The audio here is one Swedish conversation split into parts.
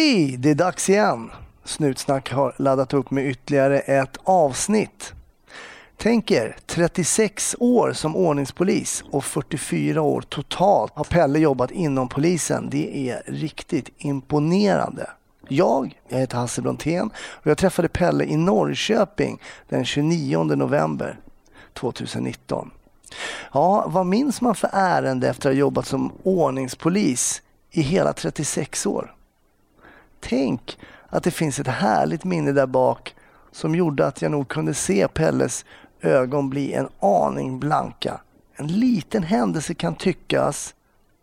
Hej, det är dags igen. Snutsnack har laddat upp med ytterligare ett avsnitt. Tänk er 36 år som ordningspolis och 44 år totalt har Pelle jobbat inom polisen. Det är riktigt imponerande. Jag, jag heter Hasse Brontén och jag träffade Pelle i Norrköping den 29 november 2019. Ja, vad minns man för ärende efter att ha jobbat som ordningspolis i hela 36 år? Tänk att det finns ett härligt minne där bak som gjorde att jag nog kunde se Pelles ögon bli en aning blanka. En liten händelse kan tyckas,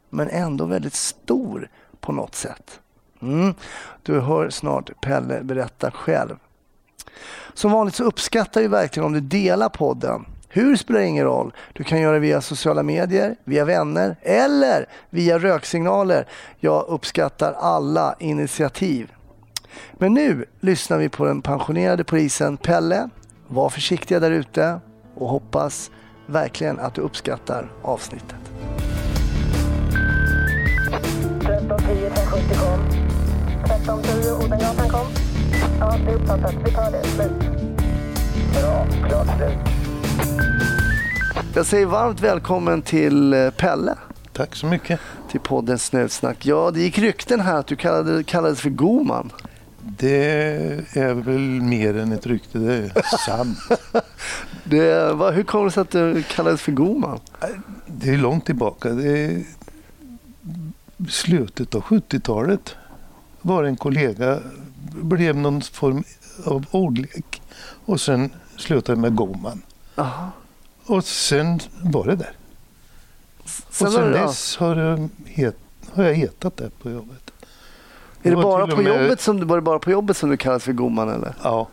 men ändå väldigt stor på något sätt. Mm. Du hör snart Pelle berätta själv. Som vanligt så uppskattar jag verkligen om du delar podden. Hur spelar ingen roll. Du kan göra det via sociala medier, via vänner eller via röksignaler. Jag uppskattar alla initiativ. Men nu lyssnar vi på den pensionerade polisen Pelle. Var försiktiga där ute och hoppas verkligen att du uppskattar avsnittet. 1310 kom. 1310 Odengatan kom. Ja, det är uppfattat. Vi tar det. Slut. Bra. Klart slut. Jag säger varmt välkommen till eh, Pelle, Tack så mycket. till podden Snutsnack. Ja, det gick rykten här att du kallade, kallades för Goman. Det är väl mer än ett rykte, det är sant. Det, vad, hur kommer det sig att du kallades för Goman? Det är långt tillbaka. Det slutet av 70-talet var en kollega, blev någon form av ordlek och sen slutade med Goman. Aha. Och sen var det där. Sen och sen det, dess har, jag het, har jag hetat det på jobbet. är det bara på med- jobbet som, var det bara på jobbet som du kallades för Goman eller? Ja.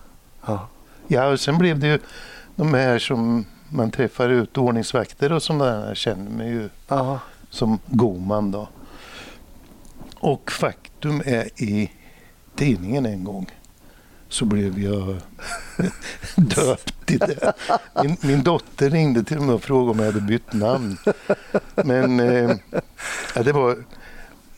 Ja. Ja, och sen blev det ju de här som man träffar ut, ordningsvakter och sådana där, känner mig ju Aha. som Goman då. Och faktum är i tidningen en gång så blev jag döpt till det. Min, min dotter ringde till mig och frågade om jag hade bytt namn. Men eh, ja, det, var,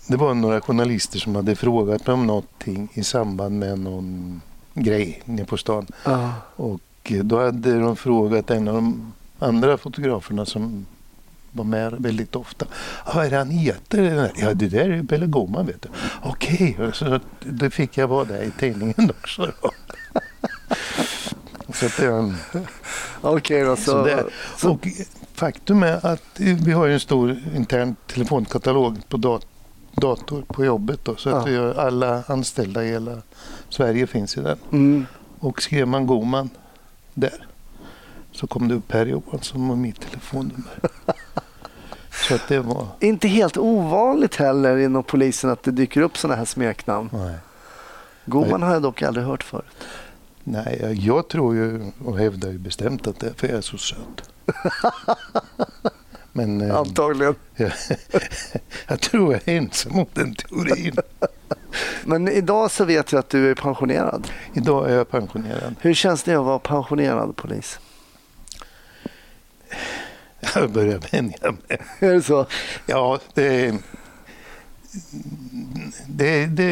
det var några journalister som hade frågat mig om någonting i samband med någon grej nere på stan. Ja. Och eh, då hade de frågat en av de andra fotograferna som var med väldigt ofta. "Ja, Vad är det han heter? Ja, det där är Pelle Goman vet du. Okej, och så då fick jag vara där i tidningen också. Då. så att det är en, Okej då. Så, så Och faktum är att vi har en stor intern telefonkatalog på dat- dator på jobbet. Då, så att Ja. alla anställda i hela Sverige finns i den. mm. Och skrev man Goman där så kom det upp Per Johansson och mitt telefonnummer. så att det var... Inte helt ovanligt heller inom polisen att det dyker upp sådana här smeknamn. Nej. Goman har jag dock aldrig hört förut. Nej, jag- jag tror ju och hävdar ju bestämt att det är för jag är så söt. Men eh, Antagligen. jag, jag tror jag är ensam om den teorin. Men idag så vet jag att du är pensionerad. Idag är jag pensionerad. Hur känns det att vara pensionerad polis? Jag börjar vänja mig. Är det så? Ja, det, det, det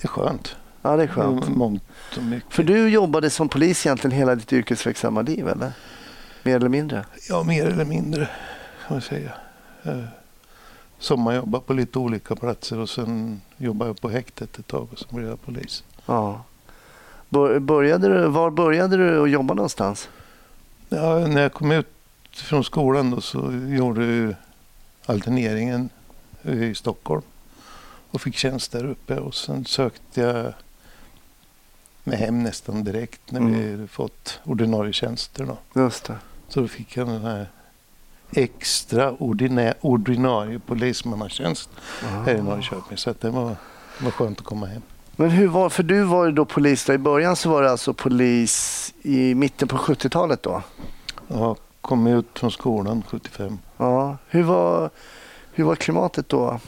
är skönt. Ja, det är skönt. Mångt och mycket. För du jobbade som polis egentligen hela ditt yrkesverksamma liv, eller? Mer eller mindre? Ja, mer eller mindre kan man säga. Eh, Sommarjobbade på lite olika platser och sen jobbade jag på häktet ett tag och sen blev jag polis. Ja. Bör- Började du, var började du att jobba någonstans? Ja, när jag kom ut från skolan då så gjorde alterneringen i Stockholm och fick tjänst där uppe och sen sökte jag mig hem nästan direkt när vi Mm. hade fått ordinarie tjänster. Då. Just det. Så då fick jag den här extra ordinä- ordinarie polismannatjänst här i Norrköping. Så att det var, var skönt att komma hem. Men hur var, för du var ju då polis där i början så var du alltså polis i mitten på 70-talet då? Jag kom ut från skolan 75. Ja. Hur var, hur var klimatet då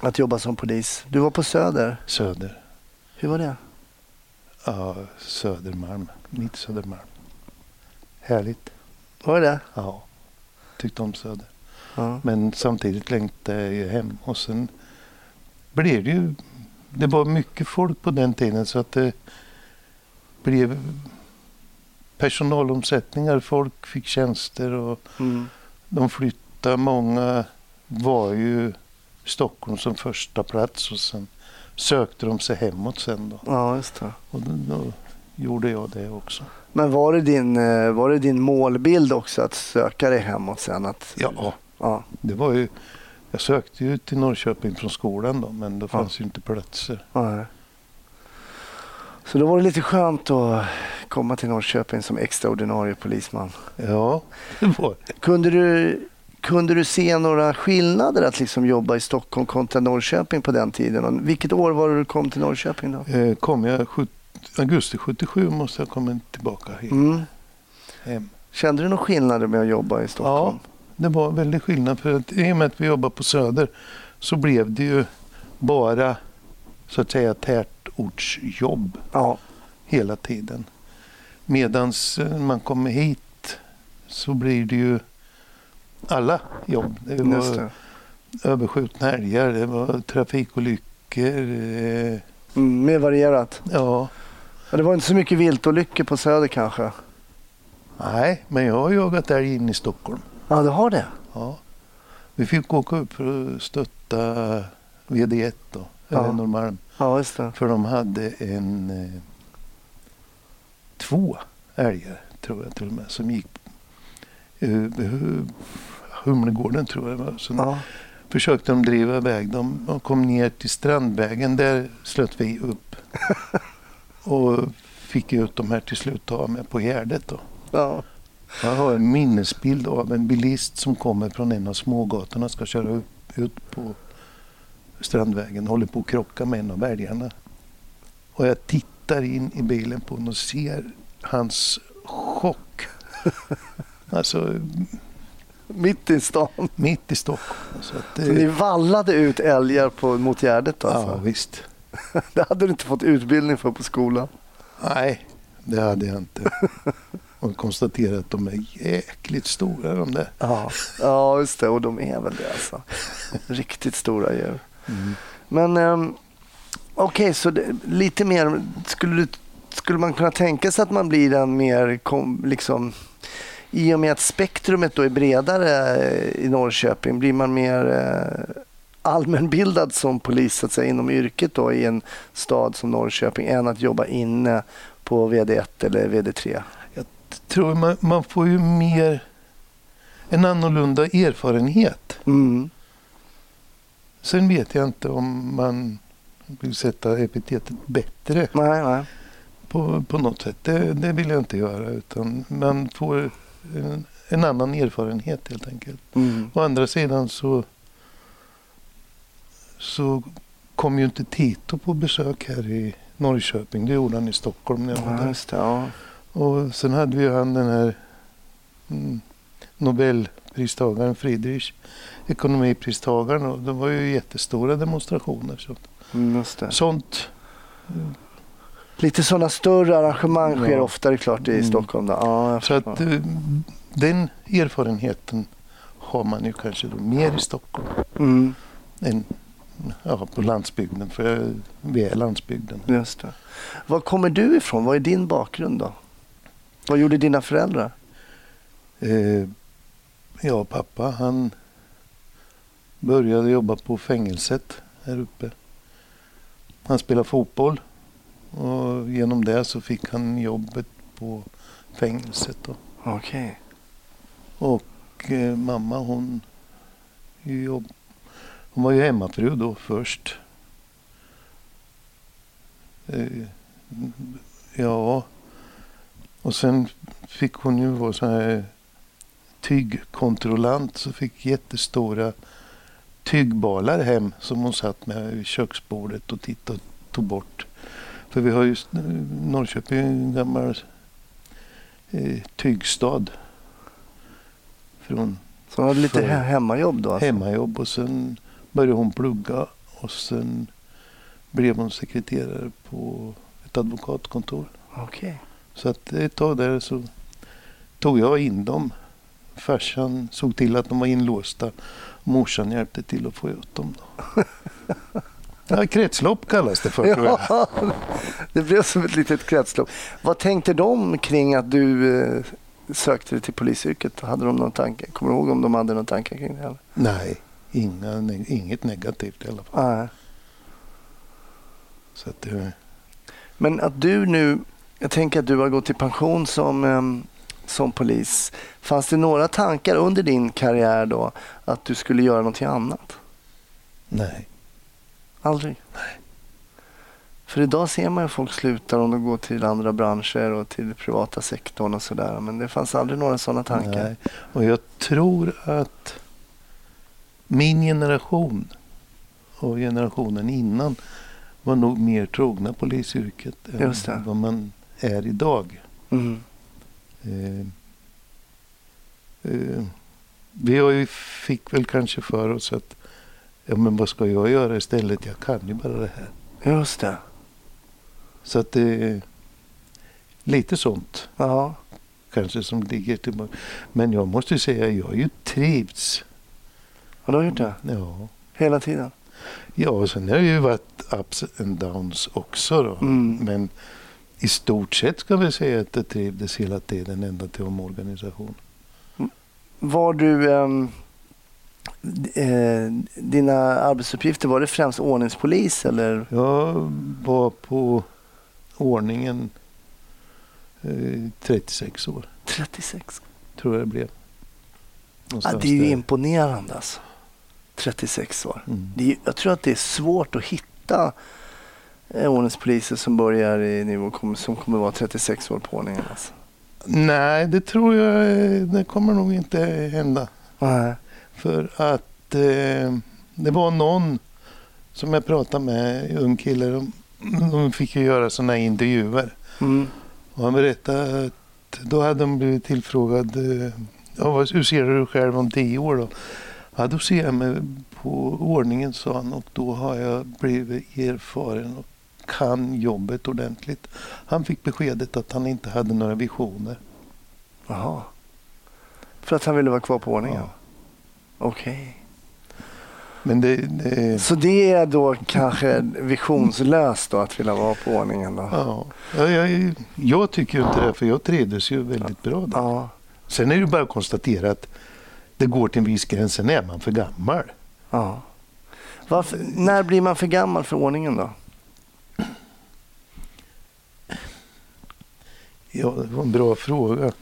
att jobba som polis? Du var på Söder. Söder. Hur var det? Ja, Södermalm. Mitt Södermalm. Härligt. Var det? Ja, tyckte om Söder. Ja. Men samtidigt längtade jag hem och sen blev det ju det var mycket folk på den tiden så att det blev personalomsättningar. Folk fick tjänster och Mm. de flyttade. Många var ju Stockholm som första plats och sen sökte de sig hemåt sen då. Ja, just det. Och då, då gjorde jag det också. Men var det, din, eh, var det din målbild också att söka dig hemåt sen? Att, Ja, ja. det var ju... Jag sökte ju till Norrköping från skolan då, men det fanns ju inte platser. Nej. Så då var det lite skönt att komma till Norrköping som extraordinarie polisman. Ja, Kunde du, kunde du se några skillnader att liksom jobba i Stockholm kontra Norrköping på den tiden? Och vilket år var det du kom till Norrköping då? eh, kom jag sjut- augusti 77 måste jag komma tillbaka hit, Mm. hem. Kände du några skillnader med att jobba i Stockholm? Det var väldigt skillnad för att i och med att vi jobbar på Söder så blev det ju bara så att säga tätortsjobb Ja. hela tiden. Medans eh, man kommer hit så blir det ju alla jobb. Det var det. överskjutna älgar, det var trafikolyckor. Eh, Mm, mer varierat. ja, Ja, det var inte så mycket viltolyckor på Söder kanske? nej, men jag har jagat älg in i Stockholm. Ja, det har det. Ja. Vi fick åka upp för att stötta VD1 då, Ja. eller Norrmalm. Ja, just det. För de hade en eh, två älgar, tror jag till och med, som gick eh, hu- Humlegården tror jag det var. Så Ja. försökte de driva iväg dem och kom ner till Strandvägen. Där slöt vi upp och fick ut dem här till slut ta med på Gärdet. Då. Ja. Jag har en minnesbild av en bilist som kommer från en av smågatorna ska köra upp, ut på Strandvägen. Håller på att krocka med en av älgarna. Och jag tittar in i bilen på honom och ser hans chock. alltså Mitt i stan. mitt i Stockholm. Så att, Så ni vallade ut älgar på, mot Gärdet ja, alltså? visst. Det hade du inte fått utbildning för på skolan. Nej, det hade jag inte. Och konstaterat att de är jäkligt stora de där. Ja, ja just det. Och de är väl det alltså. Riktigt stora djur. Men um, okej, så det, lite mer. Skulle, du, skulle man kunna tänka sig att man blir en mer kom, liksom i och med att spektrumet då är bredare i Norrköping blir man mer eh, allmänbildad som polis så att säga, inom yrket då, i en stad som Norrköping än att jobba inne på VD1 eller VD3? tror man, man får ju mer en annorlunda erfarenhet. Mm. Sen vet jag inte om man vill sätta epitetet bättre Nej, nej. på, på något sätt. Det, det vill jag inte göra. Utan man får en, en annan erfarenhet helt enkelt. Mm. Å andra sidan så, så kom ju inte Tito på besök här i Norrköping. Det gjorde han i Stockholm när jag var där. Ja. Och sen hade vi ju han den här mm, Nobelpristagaren Friedrich, ekonomipristagaren. Och det var ju jättestora demonstrationer. Så, Mm, sånt. Lite sådana större arrangemang sker Ja. oftare klart i Mm. Stockholm. Då. Ja, Så att eh, den erfarenheten har man ju kanske då mer i Stockholm mm, än ja, på landsbygden. För vi är landsbygden. just det. Var kommer du ifrån? Vad är din bakgrund då? Vad gjorde dina föräldrar? Eh, ja, pappa han började jobba på fängelset här uppe. Han spelade fotboll och genom det så fick han jobbet på fängelset. Då. Okej. Och eh, mamma hon, jobb, hon var ju hemmafru då först. Eh, ja, och sen fick hon ju vara så här tygkontrollant så fick jättestora tygbalar hem som hon satt med vid köksbordet och tittade och tog bort. För vi har ju Norrköping en gammal eh, tygstad. Från Så hon hade lite he- hemmajobb då? Alltså. hemmajobb och sen började hon plugga och sen blev hon sekreterare på ett advokatkontor. Okej. Så att ett tag där så tog jag in dem. Farsan såg till att de var inlåsta. Morsan hjälpte till att få ut dem. Då. Ja, kretslopp kallas det för tror jag. Ja, det blev som ett litet kretslopp. Vad tänkte de kring att du eh, sökte dig till polisyrket? Hade de någon tanke? Kommer du ihåg om de hade någon tanke kring det? Eller? Nej, inga, inget negativt i alla fall. Nej. Så att det, Men att du nu, jag tänker att du har gått i pension som, em, som polis. Fanns det några tankar under din karriär då att du skulle göra någonting annat? nej. Aldrig? Nej. För idag ser man ju folk slutar om de går till andra branscher och till privata sektorn och sådär. Men det fanns aldrig några sådana tankar? nej. Och jag tror att min generation och generationen innan var nog mer trogna polisyrket än vad man är idag. Mm. Eh, eh, vi fick väl kanske för oss att ja, men vad ska jag göra istället? Jag kan ju bara det här. Just det. Så att det är lite sånt Ja. kanske som ligger tillbaka. Men jag måste säga, jag har ju trivts. Har du gjort det? Ja. Hela tiden? ja, och sen har det ju varit ups and downs också då. Mm. Men i stort sett ska vi säga att det trivdes hela tiden ända till omorganisation. Var du... ehm, eh, dina arbetsuppgifter, var det främst ordningspolis eller? Jag var på ordningen eh, 36 år, 36? tror jag det blev. Ja, det är ju där. imponerande alltså. 36 år. Mm. Det är, jag tror att det är svårt att hitta eh, ordningspoliser som börjar i nivå som kommer vara 36 år på ordningen. Alltså. Nej, det tror jag det kommer nog inte hända. Nej. För att eh, det var någon som jag pratade med, en ung kille, de, de fick ju göra sådana intervjuer. Mm. Och han berättade att då hade de blivit tillfrågad, eh, ja, vad- hur ser du dig själv om tio år då? Ja, då ser jag mig på ordningen, sa han, och då har jag blivit erfaren och kan jobbet ordentligt. Han fick beskedet att han inte hade några visioner. Jaha. För att han ville vara kvar på ordningen? Ja. Okej. Men det, det, Så det är då kanske visionslöst då att vilja vara på ordningen då? Ja, jag, jag, jag tycker inte det, för jag trivdes ju väldigt bra där. Ja. Sen är det bara att konstatera att det går till en viss gräns, sen är man för gammal. ja. Varför, när blir man för gammal för ordningen då? Ja, det var en bra fråga.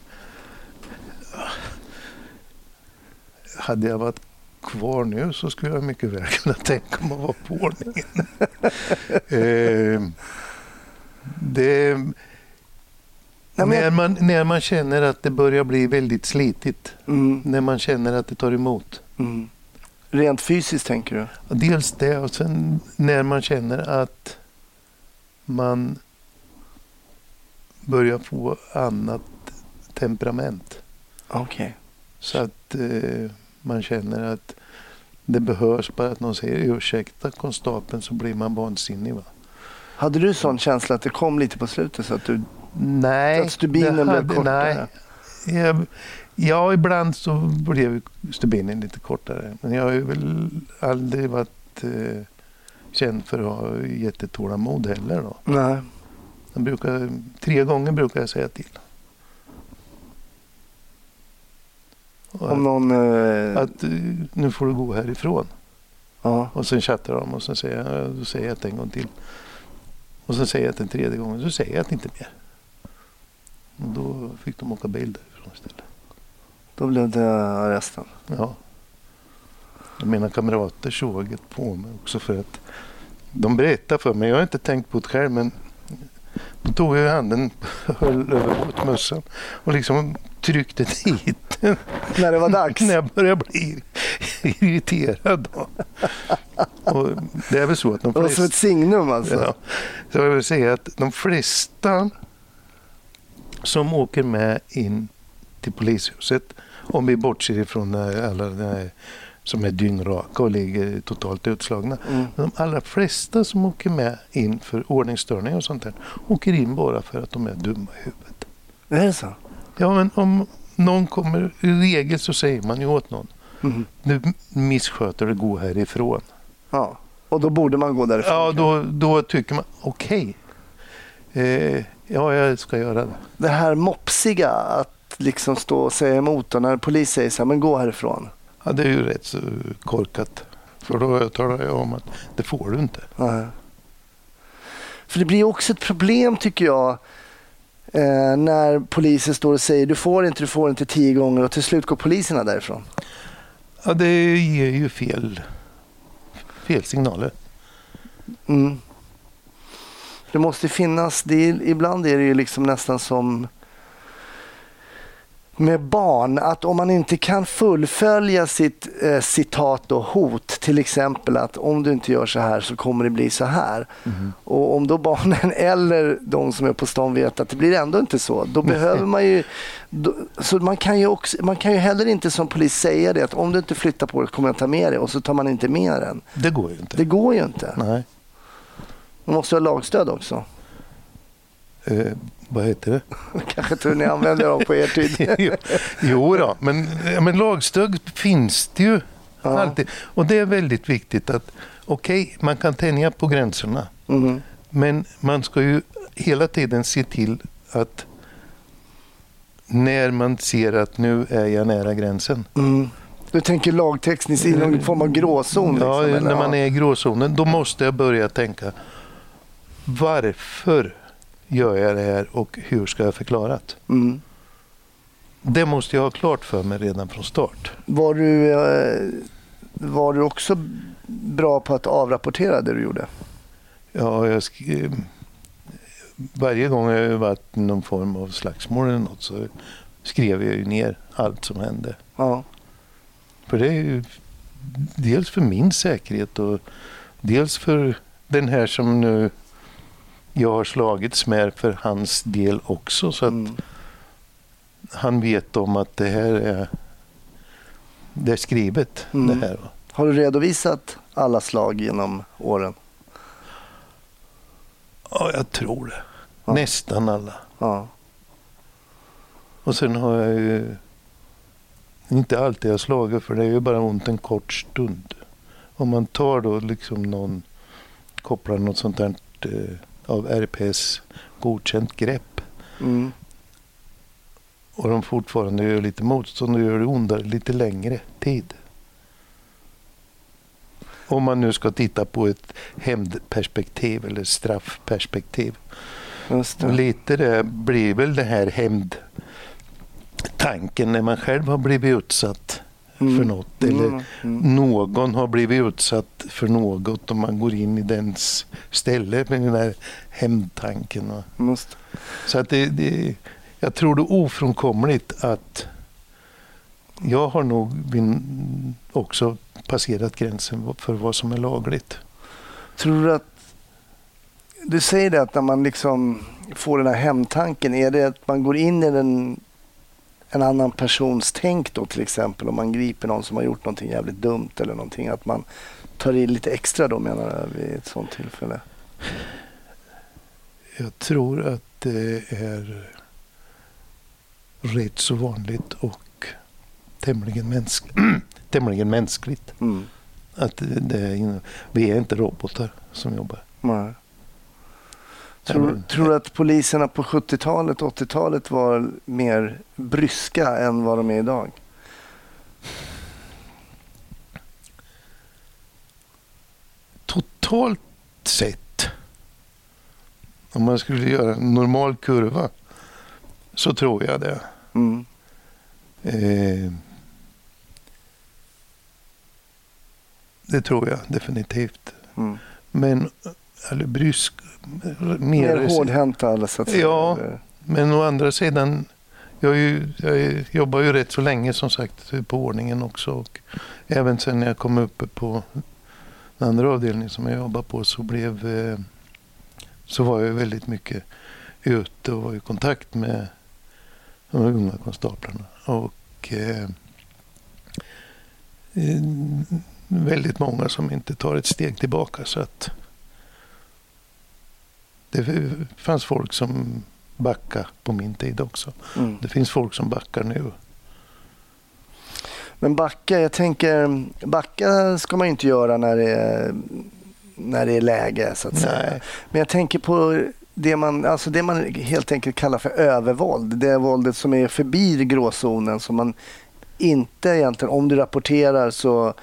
Hade jag varit kvar nu så skulle jag mycket väl kunna tänka mig att vara på ordningen. eh, det, Nej, när, man, när man känner att det börjar bli väldigt slitigt, Mm. när man känner att det tar emot. Mm. Rent fysiskt tänker du? Dels det och sen när man känner att man börjar få annat temperament. Okej. Så att eh, man känner att det behövs bara att någon säger ursäkta konstapeln så blir man vansinnig. Va? Hade du sån känsla att det kom lite på slutet så att du... Nej, Att stubinen det blev hade- kortare? Nej. Jag, ja, ibland så blev stubinen lite kortare. Men jag har väl aldrig varit eh, känd för att ha jättetålamod heller. Då. Nej. Jag brukar, tre gånger brukar jag säga till. Och Om någon... Eh, att eh, nu får du gå härifrån. ja. Och sen chattar de och sen säger jag, då säger jag det en gång till. Och sen säger jag det en tredje gång så säger jag det inte mer. Och då fick de åka bil därifrån istället. Då blev det arresten. Ja. Och mina kamrater såg det på mig också för att de berättade för mig, jag har inte tänkt på det själv men då tog jag handen, höll över mot mössan och liksom tryckte dit den När det var dags? när jag började bli irriterad. Och det är väl så att de Det var som flesta... ett signum alltså? Ja, så jag vill säga att de flesta som åker med in till polishuset, om vi bortser ifrån alla eh, som är dyngraka och ligger totalt utslagna. Mm. De allra flesta som åker med in för ordningsstörning och sånt där åker in bara för att de är dumma i huvudet. Är det så? Ja, men om någon kommer, i regel så säger man ju åt någon, Mm. nu missköter du, gå härifrån. Ja. Och då borde man gå därifrån. Ja, då, då tycker man okej. Eh, ja, jag ska göra det. Det här mopsiga, att liksom stå och säga emot och när polis säger så här, men gå härifrån. Ja, det är ju rätt så korkat. För då talar jag om att det får du inte. Nej. För det blir också ett problem tycker jag eh, när polisen står och säger du får inte, du får inte tio gånger och till slut går poliserna därifrån. Ja, det ger ju fel, fel signaler. Mm. Det måste finnas, det är, ibland är det ju liksom nästan som med barn, att om man inte kan fullfölja sitt eh, citat och hot, till exempel att om du inte gör så här så kommer det bli så här. Och om då barnen eller de som är på stan vet att det blir ändå inte så, då behöver man ju... Då, så man kan ju, också, man kan ju heller inte som polis säga det att om du inte flyttar på dig kommer jag ta med dig och så tar man inte med den. Det går ju inte. Det går ju inte. Nej. Man måste ha lagstöd också. Eh, vad heter det? Kanske inte ni använder dem på er tid. jo, jo då, men, ja, men lagstöd finns det ju Ja. alltid. Och det är väldigt viktigt att okej, man kan tänja på gränserna. Mhm. Men man ska ju hela tiden se till att när man ser att nu är jag nära gränsen. Mm. Du tänker lagtekniskt i någon form av gråzon? Ja, liksom, eller? när man är i gråzonen, då måste jag börja tänka varför gör jag det här och hur ska jag förklara det? Mm. Det måste jag ha klart för mig redan från start. Var, du, eh, var du också bra på att avrapportera det du gjorde? Ja, jag varje gång jag varit i någon form av slagsmål eller något så skrev jag ju ner allt som hände. Ja. För det är ju dels för min säkerhet och dels för den här som nu jag har slagits med för hans del också. Så att Mm. han vet om att det här är, det är skrivet. Mm. Det här. Har du redovisat alla slag genom åren? Ja, jag tror det. Ja. Nästan alla. Ja. Och sen har jag ju inte alltid jag slagit för det är ju bara ont en kort stund. Om man tar då liksom någon, kopplar något sånt där eh, av RPS godkänt grepp Mm. och de fortfarande gör lite motstånd och gör det ondare lite längre tid. Om man nu ska titta på ett hämndperspektiv eller straffperspektiv. Det. lite det blir väl det här hämndtanken när man själv har blivit utsatt Mm. för något. Eller Mm. Mm. någon har blivit utsatt för något och man går in i dens ställe med den där hämndtanken. Så att det, det, jag tror det är ofrånkomligt att jag har nog också passerat gränsen för vad som är lagligt. Tror du att... Du säger det att när man liksom får den här hemtanken, är det att man går in i den, en annan persons tänk då till exempel om man griper någon som har gjort någonting jävligt dumt eller någonting, att man tar i lite extra då menar jag vid ett sånt tillfälle? Jag tror att det är rätt så vanligt och tämligen, mänsk tämligen mänskligt. Mm. Att det vi är inte robotar som jobbar. Nej. Tror, tror du att poliserna på 70-talet, 80-talet var mer bryska än vad de är idag? Totalt sett, om man skulle göra en normal kurva, så tror jag det. Mm. Eh, det tror jag definitivt. Mm. Men, eller brysk, mer, Mer hårdhänta så att säga. Ja. Men å andra sidan, jag, ju, jag jobbar ju rätt så länge som sagt på ordningen också. Och även sen när jag kom upp på den andra avdelningen som jag jobbar på så blev eh, så var jag väldigt mycket ute och var i kontakt med de unga konstaplarna. Och eh, eh, väldigt många som inte tar ett steg tillbaka. Så att det fanns folk som backade på min tid också. Mm. Det finns folk som backar nu. Men backa, jag tänker, backa ska man inte göra när det är, när det är läge så att säga. Men jag tänker på det man, alltså det man helt enkelt kallar för övervåld. Det våldet som är förbi gråzonen som man inte egentligen, om du rapporterar så,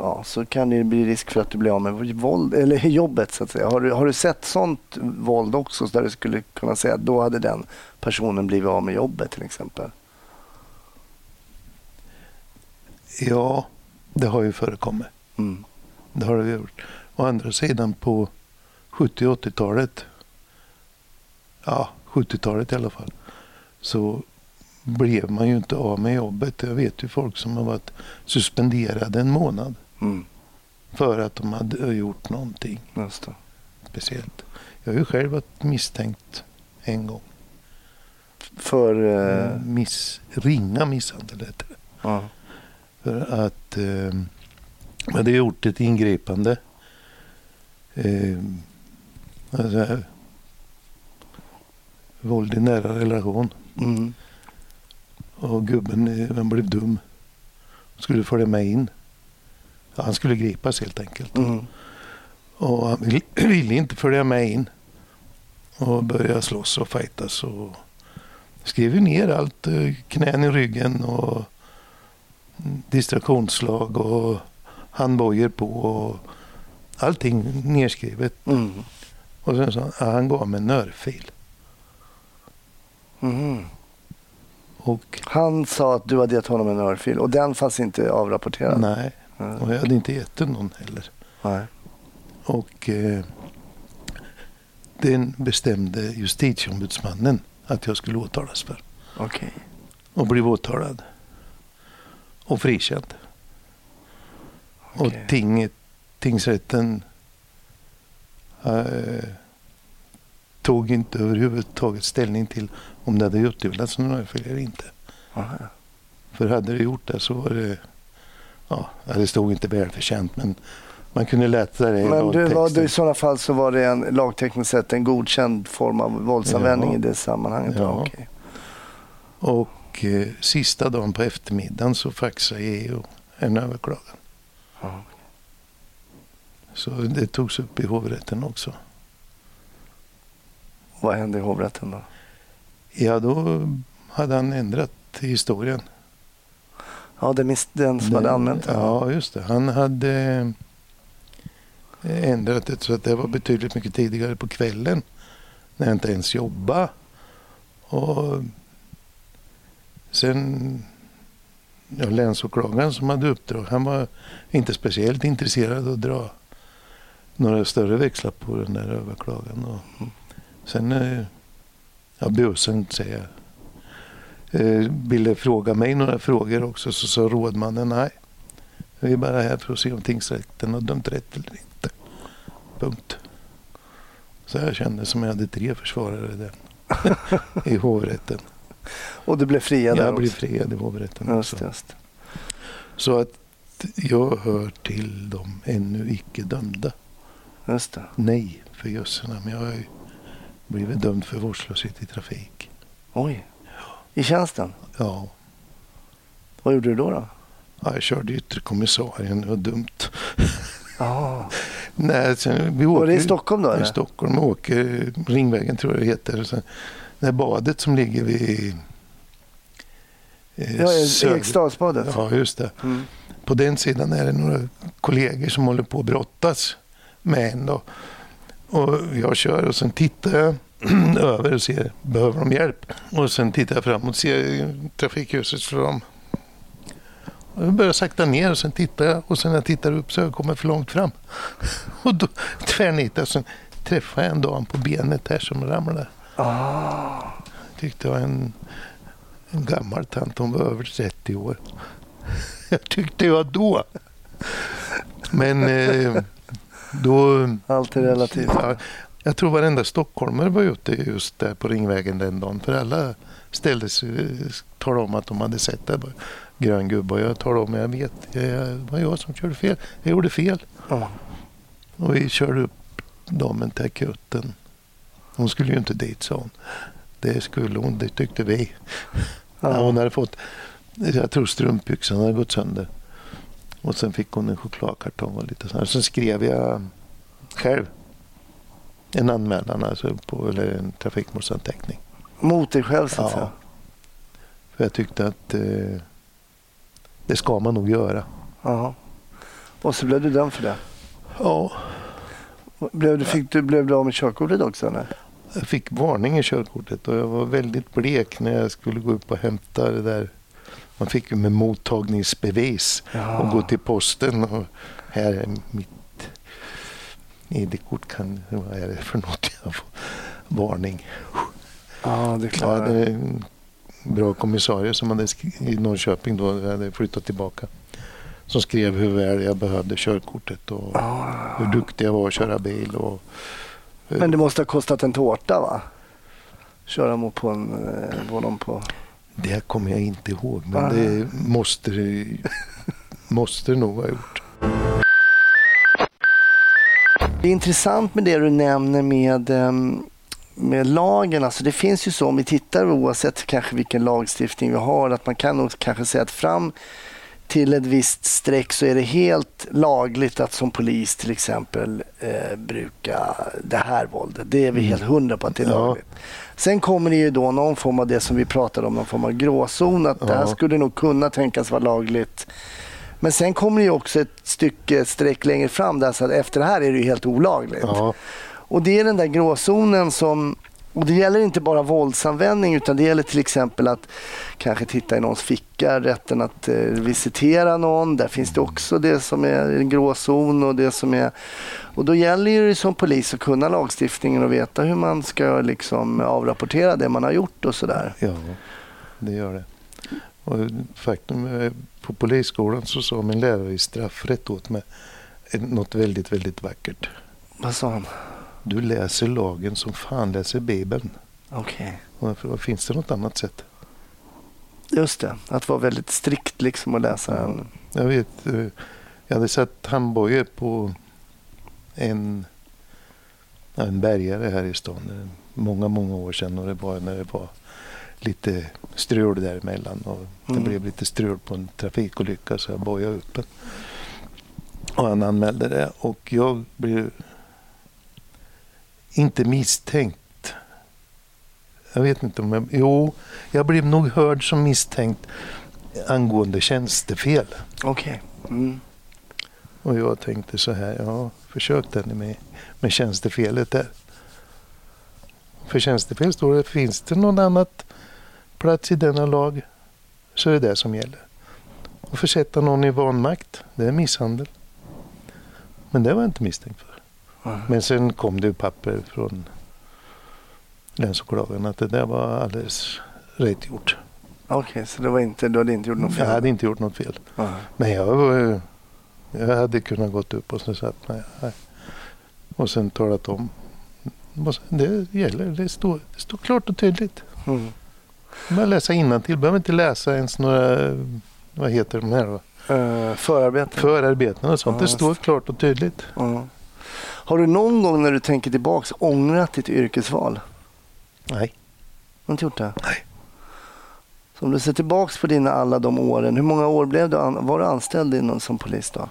ja, så kan det bli risk för att du blir av med våld, eller jobbet så att säga. Har du, har du sett sånt våld också så där du skulle kunna säga att då hade den personen blivit av med jobbet till exempel? Ja, det har ju förekommit. Mm. Det har det gjort. Å andra sidan på 70 och 80-talet, ja 70-talet i alla fall, så blev man ju inte av med jobbet. Jag vet ju folk som har varit suspenderade en månad Mm. för att de hade gjort någonting speciellt. Jag har ju själv varit misstänkt en gång. För... Eh, Miss, ringa misshandel heter det. ja. För att eh, man hade gjort ett ingripande. Eh, alltså, våld i nära relation. Mm. Och gubben eh, han blev dum. Skulle följa med in. Han skulle gripas helt enkelt. Mm. Och han vill, ville inte följa med in. Och börja slåss och fightas. Och skrev ner allt. eh, Knän i ryggen och distraktionsslag och handbojor på. Och allting nerskrivet. Mm. Och sen sa han, ja, han gav mig en örfil. Mm. Och Han sa att du hade gett honom en örfil och den fanns inte avrapporterad? nej, Mm. och jag hade inte gett någon heller. Nej. Och eh, den bestämde justitieombudsmannen att jag skulle åtalas för. Okej. Och blev åtalad. Och frikänd. Okej. Och tinget, tingsrätten eh, tog inte överhuvudtaget ställning till om det hade utdelats någon örfil eller inte. Aha. För hade det gjort det så var det, ja, det stod inte välförtjänt men man kunde i Men du, var, du, i sådana fall så var det en lagtekniskt sett en godkänd form av våldsanvändning Ja. i det sammanhanget? Ja. Okej. Och eh, sista dagen på eftermiddagen så faxade EU en överklagan. Ja. Så det togs upp i hovrätten också. Vad hände i hovrätten då? Ja, då hade han ändrat historien. Ja, det mis- den som hade Den- anmält det? Ja, just det. Han hade eh, ändrat det så att det var betydligt mycket tidigare på kvällen. När jag inte ens jobbade. Och sen ja, länsåklagaren som hade uppdrag, han var inte speciellt intresserad av att dra några större växlar på den där överklagan. Och sen, eh, ja, busen säger jag, ville fråga mig några frågor också så sa rådmannen nej. Vi är bara här för att se om tingsrätten har dömt rätt eller inte. Punkt. Så jag kände som jag hade tre försvarare där i hovrätten. Och du blev friad där Jag blev friad i hovrätten Just, också. just. Så att jag hör till de ännu icke dömda. Just det. Nej, för jösserna. Men jag har ju blivit dömd för vårdslöshet i trafik. Oj. I tjänsten? Ja, Vad gjorde du då? då? ja jag körde yttre kommissarien. Det var dumt. Ja. Nej, sen, vi Var åker, det i Stockholm då? I? Stockholm. Vi åker Ringvägen tror jag det heter. Sen, det här badet som ligger vid... eh, Ja, Eriksdalsbadet? Ja, just det. Mm. På den sidan är det några kollegor som håller på att brottas med en. Då. Och jag kör och sen tittar jag över och ser, behöver de hjälp? Och sen tittar jag framåt och ser trafikljuset slå om. Jag börjar sakta ner och sen tittar jag och sen när jag tittar upp så har jag kommit för långt fram. Och då tvärnitar jag sen träffar jag en dam på benet här som ramlade. Ah. Tyckte jag en, en gammal tant, hon var över 30 år. Jag tyckte jag då. Men eh, då... Allt är relativt. Ja, jag tror varenda stockholmare var ute just där på Ringvägen den dagen. För alla ställde sig talade om att de hade sett det. Grön gubbe och jag talade om, jag vet, det var jag som körde fel. Jag gjorde fel. Ja. Och vi körde upp damen till akuten. Hon skulle ju inte dit sa hon. Det skulle hon, det tyckte vi. Ja, hon hade fått, jag tror strumpbyxan hade gått sönder. Och sen fick hon en chokladkartong och lite sånt. Sen skrev jag själv. En anmälan, alltså på, eller en trafikmålsanteckning. Mot dig själv så att Ja. säga? För jag tyckte att eh, det ska man nog göra. Ja. Och så blev du dömd för det? Ja, Blev du, fick du, blev du av med körkortet också? Eller? jag fick varning i körkortet och jag var väldigt blek när jag skulle gå upp och hämta det där. Man fick ju med mottagningsbevis Ja. och gå till posten. Och här är mitt ID-kort. Kan, vad är det för något? Jag får varning. Ja, det är Ja, klart. det är en bra kommissarie som hade i Norrköping då, hade flyttat tillbaka. Som skrev hur väl jag behövde körkortet och Ja. hur duktig jag var att köra bil. Och, Men det måste ha kostat en tårta va? Köra mot på en, eh, på på... Det kommer jag inte ihåg, men Ah. det måste det, måste nog ha gjort. Det är intressant med det du nämner med, ehm, med lagen. Alltså det finns ju så, om vi tittar oavsett kanske vilken lagstiftning vi har, att man kan nog kanske säga att fram till ett visst streck så är det helt lagligt att som polis till exempel eh, bruka det här våldet. Det är vi helt hundra på att det är Ja. lagligt. Sen kommer det ju då någon form av det som vi pratade om, någon form av gråzon. Att det här Ja. skulle nog kunna tänkas vara lagligt. Men sen kommer det ju också ett stycke, streck längre fram där så att efter det här är det ju helt olagligt. Ja, Och det är den där gråzonen som och det gäller inte bara våldsanvändning utan det gäller till exempel att kanske titta i någons ficka, rätten att eh, visitera någon. Där finns det också det som är en gråzon och det som är... Och då gäller ju det som polis att kunna lagstiftningen och veta hur man ska liksom avrapportera det man har gjort och sådär. ja, det gör det. Och faktum på polisskolan så sa min lärare i straffrätt åt mig något väldigt, väldigt vackert. Vad sa han? Du läser lagen som fan läser Bibeln. Okej. Vad finns det något annat sätt? Just det, att vara väldigt strikt liksom och läsa den. Jag vet, eh, jag hade sett handbojor på en, en bärgare här i stan. eh, Många, många år sedan och det var när det var lite strul däremellan. Och det Mm. blev lite strul på en trafikolycka så jag bojade upp den. Och han anmälde det och jag blev inte misstänkt. Jag vet inte om jag... Jo, jag blev nog hörd som misstänkt angående tjänstefel. Okej. Mm. Och jag tänkte så här, ja, försök den med, med tjänstefelet där. För tjänstefel står det, finns det någon annat plats i denna lag så är det det som gäller. Och försätta någon i vanmakt, det är misshandel. Men det var jag inte misstänkt för. Mm. Men sen kom det papper från länsåklagaren att det där var alldeles rätt gjort. Okej, så det var inte, du hade inte gjort något fel? Jag hade inte gjort något fel. Nej. Men jag, var- jag hade kunnat gått upp och så sagt nej, nej. Och sen talat om. Det gäller, det står, det står klart och tydligt. Mm. Bara läsa innantill, behöver inte läsa ens några, vad heter de här då? Uh, förarbete? Förarbeten och sånt. Ja, det står klart och tydligt. Ja. Har du någon gång när du tänker tillbaks ångrat ditt yrkesval? Nej. Har du inte gjort det? Nej. Så om du ser tillbaks på dina alla de åren, hur många år blev du an- var du anställd inom, som polis då?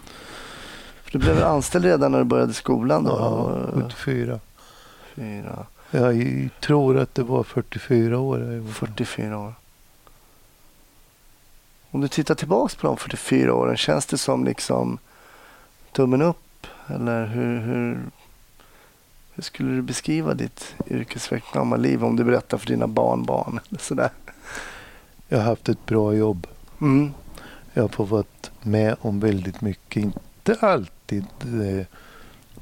För du blev anställd redan när du började skolan då? Ja, 74. Fyra, Jag tror att det var 44 år. jag var. 44 år. Om du tittar tillbaks på de 44 åren, känns det som liksom tummen upp? Eller hur, hur, hur skulle du beskriva ditt yrkesverksamma liv om du berättar för dina barnbarn? Eller sådär? Jag har haft ett bra jobb. Mm. Jag har fått varit med om väldigt mycket. Inte alltid eh,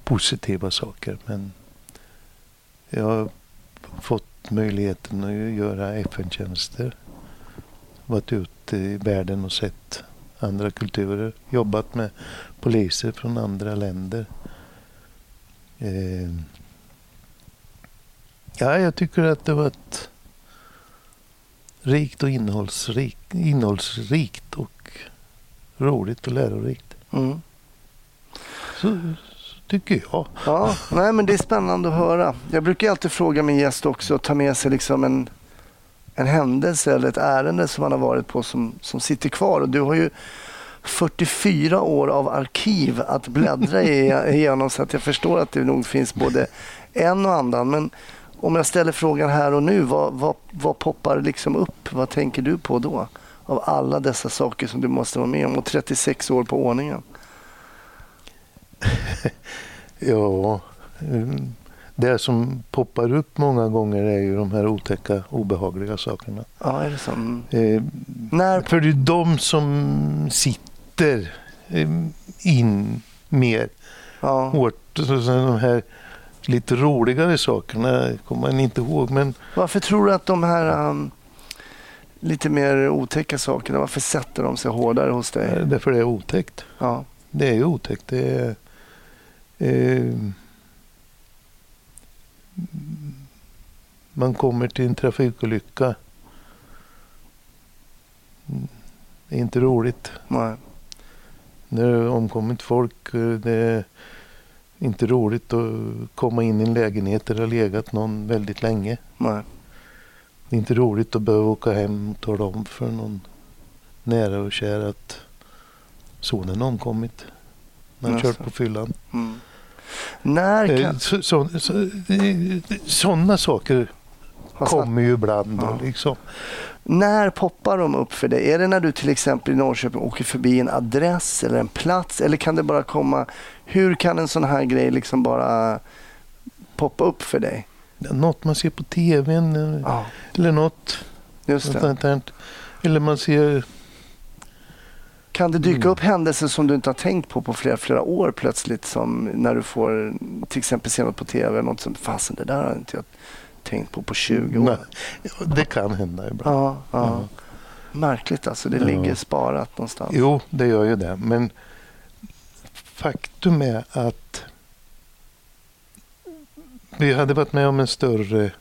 positiva saker. Men jag har fått möjligheten att göra FN-tjänster. Varit ute i världen och sett andra kulturer. Jobbat med poliser från andra länder. Eh, ja, jag tycker att det var ett rikt och innehållsrikt, innehållsrikt och roligt och lärorikt. Mm. Så tycker jag. Ja, nej, men det är spännande att höra. Jag brukar alltid fråga min gäst också att ta med sig liksom en, en händelse eller ett ärende som man har varit på som, som sitter kvar. Och du har ju 44 år av arkiv att bläddra igenom så att jag förstår att det nog finns både en och annan. Men om jag ställer frågan här och nu, vad, vad, vad poppar liksom upp? Vad tänker du på då? Av alla dessa saker som du måste vara med om och 36 år på ordningen. Ja, mm, det som poppar upp många gånger är ju de här otäcka, obehagliga sakerna. Ja, är det så? Mm. Eh, När, För det är de som sitter eh, in mer ja, hårt. De här lite roligare sakerna kommer man inte ihåg. Men varför tror du att de här um, lite mer otäcka sakerna, varför sätter de sig hårdare hos dig? därför det är otäckt. Ja, Det är ju otäckt. Det är, eh, man kommer till en trafikolycka. Mm, Det är inte roligt. nej. När det är omkommit folk. Det är inte roligt att komma in i en lägenhet där det har legat någon väldigt länge. nej. Det är inte roligt att behöva åka hem och tala om för någon nära och kär att sonen har omkommit. När han kört på fyllan. Mm. När Eh, kan... så, så, så, sådana saker kommer ju ibland. Ja. liksom. När poppar de upp för dig? Är det när du till exempel i Norrköping åker förbi en adress eller en plats? Eller kan det bara komma... Hur kan en sån här grej liksom bara poppa upp för dig? Något man ser på tvn eh, Ja, eller något. Eller man ser... Kan det dyka Mm. upp händelser som du inte har tänkt på på flera, flera år plötsligt? Som när du får till exempel se något på tv, något som fasen det där har inte jag tänkt på på 20 år. Nej, det kan hända ibland. Ja, ja. Ja. Märkligt alltså, det Ja. ligger sparat någonstans. Jo, det gör ju det. Men faktum är att vi hade varit med om en större,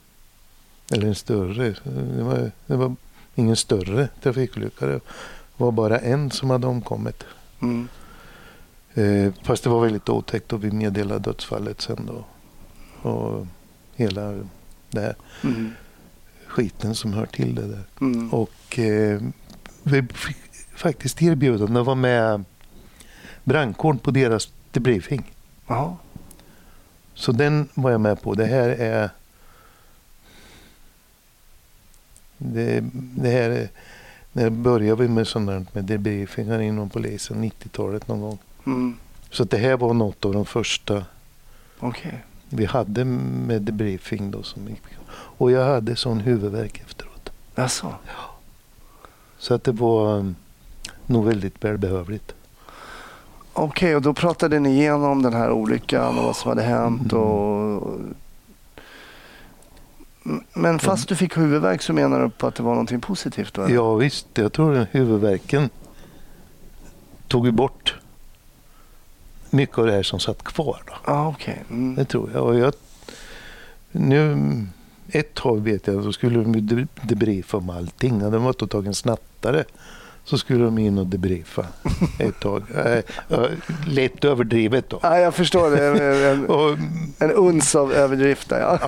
eller en större, det var, det var ingen större trafikolycka. Var bara en som hade omkommit. Mm. Eh, fast det var väldigt otäckt och vi meddelade dödsfallet sen då. Och hela det här Mm. skiten som hör till det där. Mm. Och eh, vi fick faktiskt erbjudande att vara med brandkåren på deras debriefing. Ja. Så den var jag med på. Det här är... Det, det här är... När började vi med sånt där med debriefingar inom polisen? 90-talet någon gång. Mm. Så det här var något av de första Okej. vi hade med debriefing då. Som gick. Och jag hade sån huvudvärk efteråt. Jaså? Så att det var um, nog väldigt välbehövligt. Okej, och då pratade ni igenom den här olyckan och vad som hade hänt. Mm. Och... M- Men fast du fick huvudvärk så menar du på att det var någonting positivt? Då? eller? Ja visst, jag tror den huvudvärken tog bort mycket av det här som satt kvar. Då. Ja, okej. Mm. Det tror jag. Och jag nu, ett tag vet jag, så skulle de debriefa om allting. Hade de varit och tagit en snattare så skulle de in och debriefa ett tag. Lätt överdrivet då. Ja, jag förstår det. En, Och, en uns av överdrift där, ja.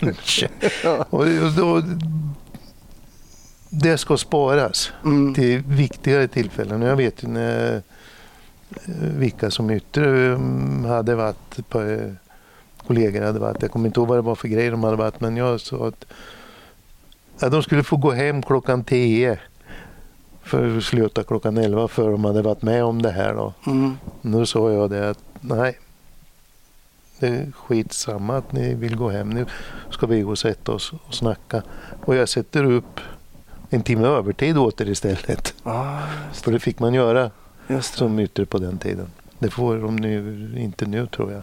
kanske. Ja. Och, då, det ska sparas. Mm. till viktigare tillfällen. Jag vet ju när, eh, vilka som yttre um, hade varit på, eh, kollegor hade varit. Jag kommer inte ihåg vad det var för grejer de hade varit men jag sa att ja, de skulle få gå hem klockan 10 för att sluta klockan 11 för de hade varit med om det här. Då. Mm. Nu sa jag det att nej, det är skitsamma att ni vill gå hem. Nu ska vi gå och sätta oss och snacka. Och jag sätter upp en timme övertid åt er istället. Just, För det fick man göra som ytter på den tiden. Det får de nu, inte nu tror jag.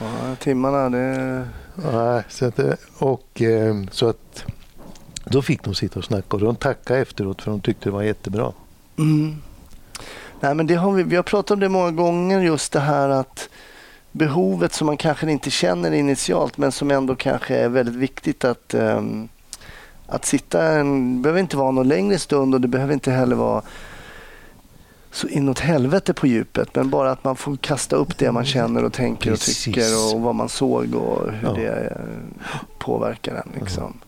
Ja, timmarna, det... Nej, så att, det- och, eh, så att då fick de sitta och snacka och de tackade efteråt för de tyckte det var jättebra. Mm. Nej, men det har vi, vi har pratat om det många gånger, just det här att behovet som man kanske inte känner initialt men som ändå kanske är väldigt viktigt att, ehm, att sitta en, det behöver inte vara någon längre stund och det behöver inte heller vara så inåt helvete på djupet men bara att man får kasta upp det man känner och tänker och Precis. tycker och vad man såg och hur Ja. det eh, påverkar en. Liksom.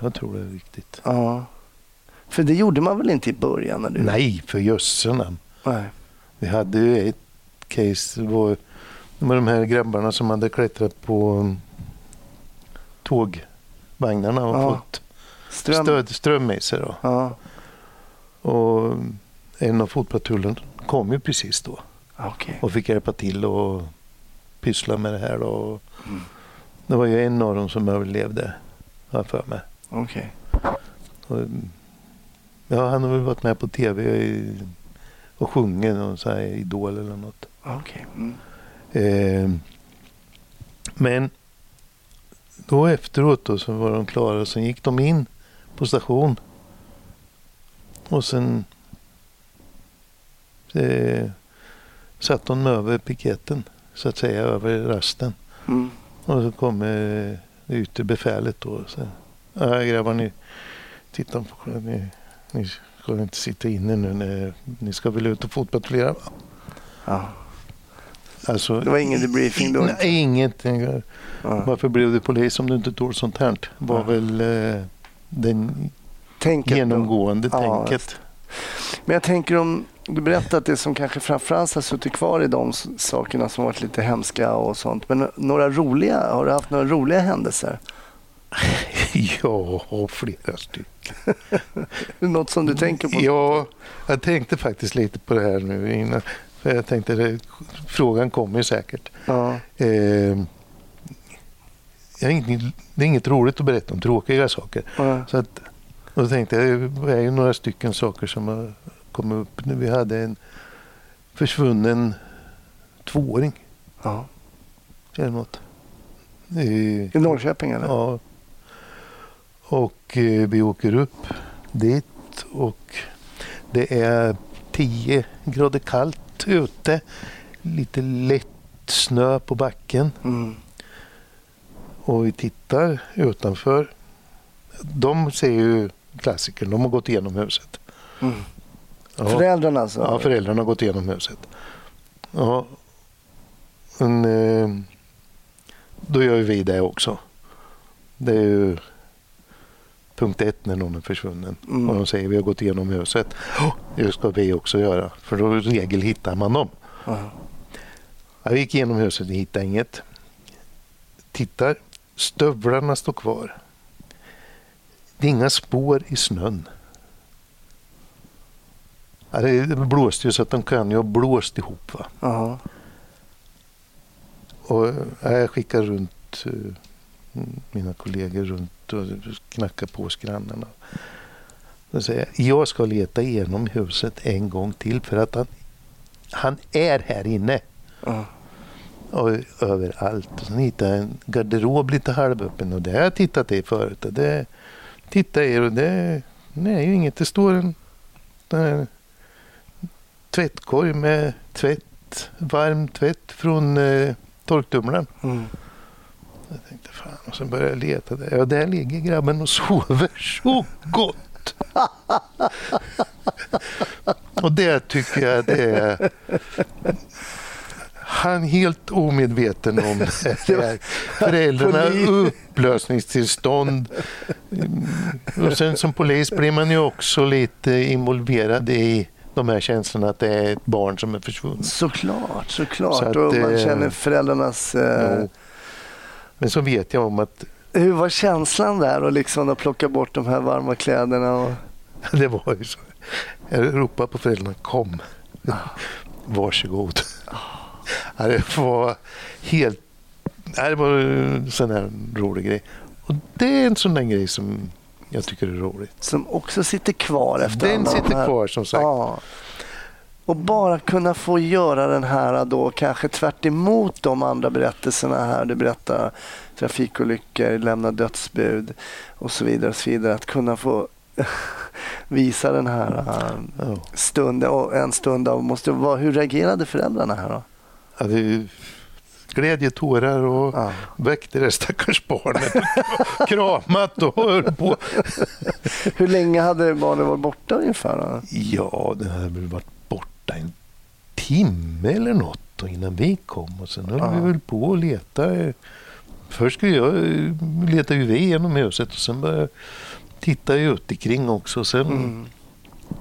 Jag tror det är viktigt. Ja. För det gjorde man väl inte i början? Du... Nej, för jösse namn. Nej. Vi hade ju ett case. Var, var de här grabbarna som hade klättrat på um, tågvagnarna och Ja. fått Ström. stöd, ström med sig. Då. Ja. Och en av fotpatrullen kom ju precis då Okej. och fick hjälpa till och pyssla med det här. Då. Mm. Det var ju en av dem som överlevde, har jag för mig. Okej. Och, ja, han har väl varit med på tv i, och sjungit någon så här Idol eller något. Okej. Mm. Eh, men då efteråt då, så var de klara. Sen gick de in på station. Och sen eh, satt de över piketen, så att säga, över rasten. Mm. Och så kom eh, ute befälet då. Så, ja, grabbar, ni, titta på ni, ni ska inte sitta inne nu. Ni, ni ska väl ut och fotpatrullera? va?" Ja. Alltså, Det var ingen debriefing då? Nej, ingenting. Ja. Varför blev du polis om du inte tål sånt här? var Ja. väl eh, den Tänket då. genomgående Ja, tänket. Men jag tänker om du berättar att det som kanske framförallt har suttit kvar i de sakerna som varit lite hemska och sånt. Men några roliga, har du haft några roliga händelser? Ja, flera stycken. Något som du tänker på? Ja, jag tänkte faktiskt lite på det här nu innan. För jag tänkte det, frågan kommer ju säkert. Ja. Eh, jag inget, det är inget roligt att berätta om tråkiga saker. Ja. Så att, och då tänkte jag, det är ju några stycken saker som har kommit upp. Nu Vi hade en försvunnen tvååring ja. eller något. I, I Norrköping eller? Ja. Och eh, vi åker upp dit och det är 10 grader kallt ute. Lite lätt snö på backen. Mm. Och vi tittar utanför. De ser ju klassikern. De har gått igenom huset. Mm. Ja. Föräldrarna alltså? Ja, föräldrarna har gått igenom huset. Ja. Men, eh, då gör vi det också. Det är ju punkt ett när någon är försvunnen. Mm. Och de säger vi har gått igenom huset. Oh, det ska vi också göra. För då i regel hittar man dem. Ja. Jag gick igenom huset och hittade inget. Tittar. Stövlarna står kvar. Det är inga spår i snön. Ja, det blåste ju så att de kan ju ha blåst ihop. Va? Ja. Och ja, jag skickar runt eh, mina kollegor runt och knackar på hos grannarna. Då säger jag, jag ska leta igenom huset en gång till för att han, han är här inne. Ja. Och överallt. Och sen hittade jag en garderob lite halvöppen och det har jag tittat i förut. Och det tittar jag i och det, det är ju inget. Det står en, en tvättkorg med tvätt, varm tvätt från eh, torktumlaren. Mm. Jag tänkte fan och sen började jag leta. Där. Ja, där ligger grabben och sover så gott. och det tycker jag det är han helt omedveten om det här. Föräldrarna upplösningstillstånd. Och sen som polis blir man ju också lite involverad i de här känslorna att det är ett barn som är försvunnet. Såklart, såklart. Så att, och man känner föräldrarnas... Eh. Men så vet jag om att hur var känslan där och liksom att plocka bort de här varma kläderna? Och... det var ju så. Jag ropade på föräldrarna, kom. Varsågod. Ja, Det var helt... Det var en sån här rolig grej. Och det är en sån där grej som jag tycker är roligt. Som också sitter kvar efter Den sitter kvar som sagt. Ja. Och bara kunna få göra den här då kanske tvärt emot de andra berättelserna här. Du berättar trafikolyckor, lämna dödsbud och så vidare. Och så vidare. Att kunna få visa den här Ja. stunden och en stund av måste vara, hur reagerade föräldrarna här då? Ja, det glädje, tårar och Ja. väckte det stackars barnet. Kramat och höll på. Hur länge hade barnen varit borta ungefär? Då? Ja, den hade väl varit borta en timme eller något innan vi kom. Och sen höll Ja. vi väl på och leta. Först skulle jag leta ju vi genom huset och sen började tittar ju ut ikring också. Sen, Mm.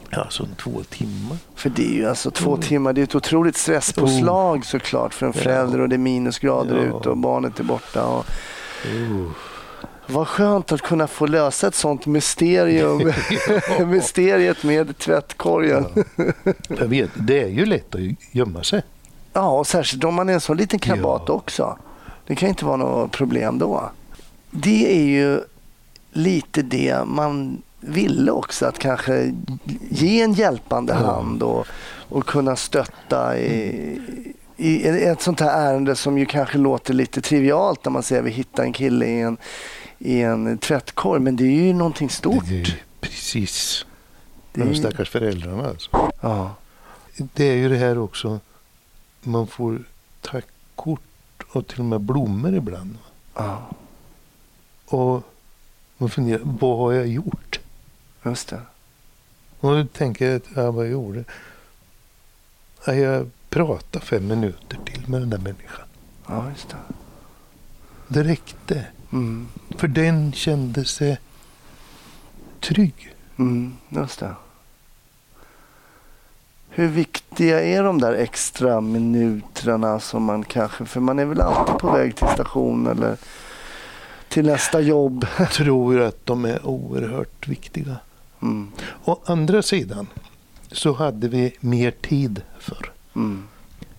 ja, så en två timmar. För det är ju alltså två Mm. timmar, det är ett otroligt stresspåslag såklart för en förälder och det är minusgrader Ja. ute och barnet är borta. Och Oh. Vad skönt att kunna få lösa ett sånt mysterium, mysteriet med tvättkorgen. Jag vet, det är ju lätt att gömma sig. Ja, och särskilt om man är en sån liten krabat Ja. också. Det kan inte vara något problem då. Det är ju lite det man ville också, att kanske ge en hjälpande hand och, och kunna stötta i, i ett sånt här ärende som ju kanske låter lite trivialt när man säger att vi hittar en kille i en, i en tvättkorg. Men det är ju någonting stort. Det är precis. Det De stackars föräldrarna alltså. Ja. Det är ju det här också. Man får tackkort och till och med blommor ibland. ja, Och man funderar, vad har jag gjort? just det. Och då tänker jag, att, ja, vad jag gjorde? Ja, jag pratade fem minuter till med den där människan. Ja, just det. Det räckte. Mm. För den kände sig trygg. Mm, just det. Hur viktiga är de där extra minuterna som man kanske, för man är väl alltid på väg till station eller till nästa jobb. Tror att de är oerhört viktiga. Mm, Å andra sidan så hade vi mer tid för. mm,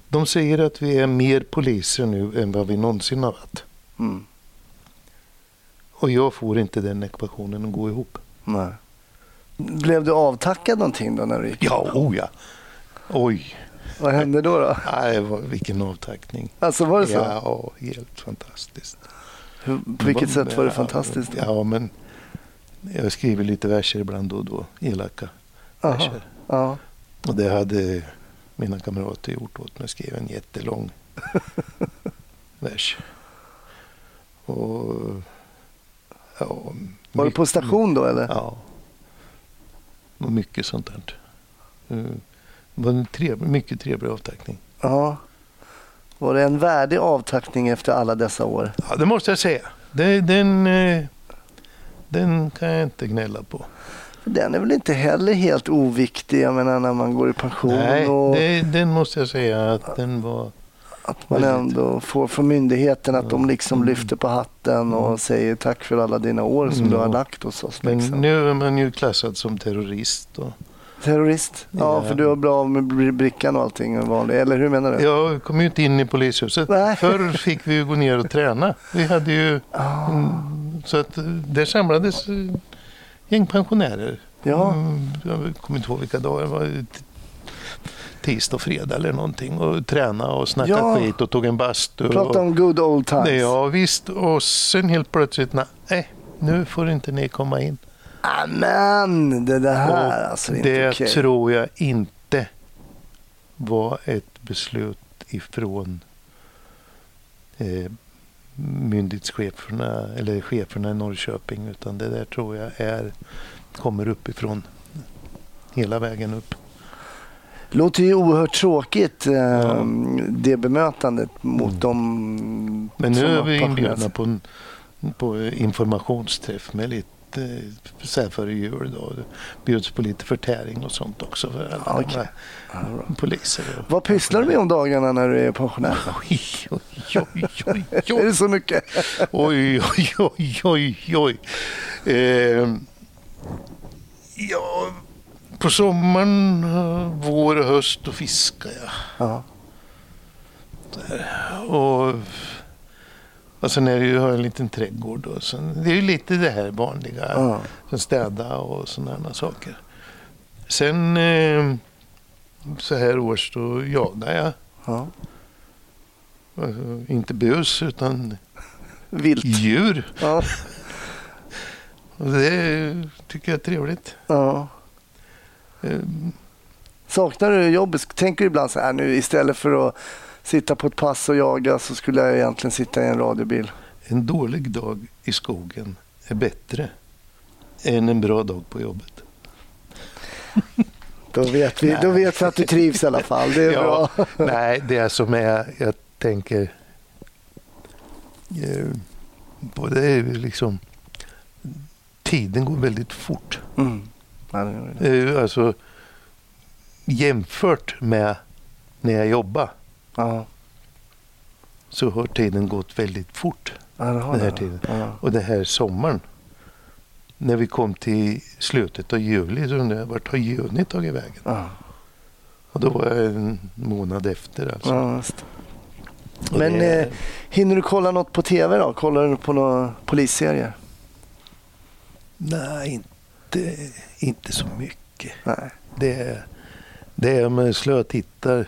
De säger att vi är mer poliser nu än vad vi någonsin har varit. mm, Och jag får inte den ekvationen att gå ihop. nej. Blev du avtackad någonting då när du gick? Ja, oh ja. Oj, Vad hände då? då? Nej, vilken avtackning. Alltså var det så? Ja, helt fantastiskt. Hur, på vilket sätt var det Ja, fantastiskt? Ja, men jag skriver lite verser ibland då och då. Elaka Aha, verser. ja. Och det hade mina kamrater gjort åt mig. Skrev en jättelång vers. Och, ja, Var du på station då eller? Ja. Och mycket sånt där. Eh, Det var en trevlig, mycket trevlig avtackning. Ja. Var det en värdig avtackning efter alla dessa år? Ja, det måste jag säga. Det, den, eh, den kan jag inte gnälla på. Den är väl inte heller helt oviktig, jag menar när man går i pension Nej, och det, den måste jag säga att den var... att man ändå får från myndigheten att de liksom Mm. lyfter på hatten och Mm. säger tack för alla dina år som Mm. du har lagt hos oss. Liksom. nu är man ju klassad som terrorist. Och Terrorist? Ja, för du har av med br- brickan och allting vanligt. Eller hur menar du? jag kom ju inte in i polishuset. Nej. Förr fick vi ju gå ner och träna. Vi hade ju... Mm, så att där samlades eh, gäng pensionärer. ja, Mm, Jag kommer inte ihåg vilka dagar. Det var tisdag och fredag eller någonting. Och träna och snacka Ja. skit och tog en bastu. prata och, om good old times. Ja visst. Och sen helt plötsligt, nej, nu får inte ni komma in. Amen, det där här Och alltså. Är det inte okej. tror jag inte var ett beslut ifrån eh, myndighetscheferna eller cheferna i Norrköping utan det där tror jag är, kommer uppifrån hela vägen upp. Låter ju oerhört tråkigt eh, Ja. det bemötandet mot Mm. de Men nu är vi inbjudna på en på informationsträff med lite så här före jul då. Det bjuds på lite förtäring och sånt också för alla bra. poliser. Vad pysslar du med om dagarna när du är pensionär? Oj, oj, oj, oj, Är oj. det så mycket? Oj, oj, oj, oj, oj. Eh, ja, på sommaren, eh, vår och höst, då fiskar jag. Ja. Och, och sen är det ju, har jag en liten trädgård. Och sen, det är ju lite det här vanliga. Ja. Sen städa och sådana saker. Sen eh, så här års då jagar jag. Ja. Alltså, inte bus utan Vilt. djur. Ja. Och det tycker jag är trevligt. Ja. Eh, Saknar du jobbet? Tänker du ibland så här nu istället för att sitta på ett pass och jaga så skulle jag egentligen sitta i en radiobil? En dålig dag i skogen är bättre än en bra dag på jobbet. Då vet vi, då vet vi att du trivs i alla fall. Det är Ja, bra. nej, det som är, jag tänker, eh, både liksom tiden går väldigt fort. Mm. Ja, det. Eh, Alltså jämfört med när jag jobbade Ja, så har tiden gått väldigt fort. ja, det har Den här det. tiden. Ja. Och den här sommaren, när vi kom till slutet av juli, så undrade jag vart har juni tagit vägen? Ja. Och då var jag en månad efter alltså. Ja, Men det är- eh, hinner du kolla något på tv då? Kollar du på några polisserier? Nej, inte, inte så mycket. Nej. Det är, det är om jag slötittar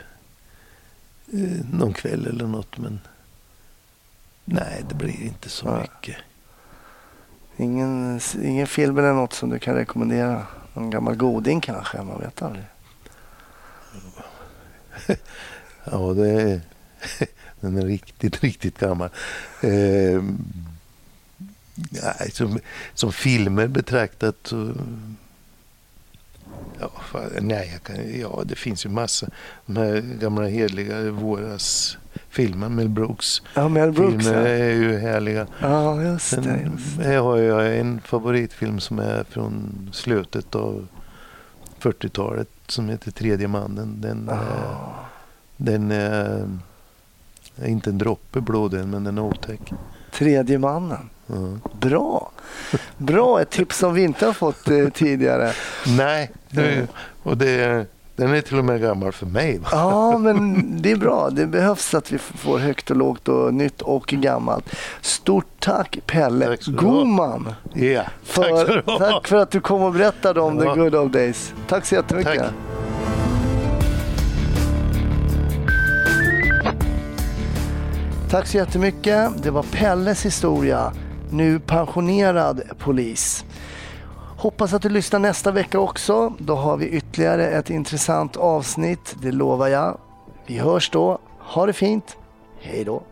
eh, någon kväll eller något, men nej, det blir inte så Nej. mycket. Ingen, ingen film eller något som du kan rekommendera? Någon gammal goding kanske? Man vet aldrig. Ja, det är, den är riktigt, riktigt gammal. Eh, nej, som, som filmer betraktat så... Ja, nej, jag kan, ja, det finns ju massa. De här gamla heliga våras filmer, Mel Brooks. Ja, Mel Brooks. filmer Ja, är ju härliga. ja just det. Just. det. har jag en favoritfilm som är från slutet av 40-talet som heter Tredje mannen. Den, är, Ah. den är, är inte en droppe blod än, men den är otäck. Tredje mannen. Ja. Bra. Bra, ett tips som vi inte har fått eh, tidigare. Nej, det, och det, den är till och med gammal för mig. Va? Ja, men det är bra. Det behövs att vi får högt och lågt och nytt och gammalt. Stort tack Pelle Tack. Goman Ja, för, tack ha. tack för att du kom och berättade om Ja. the good old days. Tack så jättemycket. Tack. Tack så jättemycket. Det var Pelles historia, nu pensionerad polis. Hoppas att du lyssnar nästa vecka också. Då har vi ytterligare ett intressant avsnitt, det lovar jag. Vi hörs då. Ha det fint. Hej då.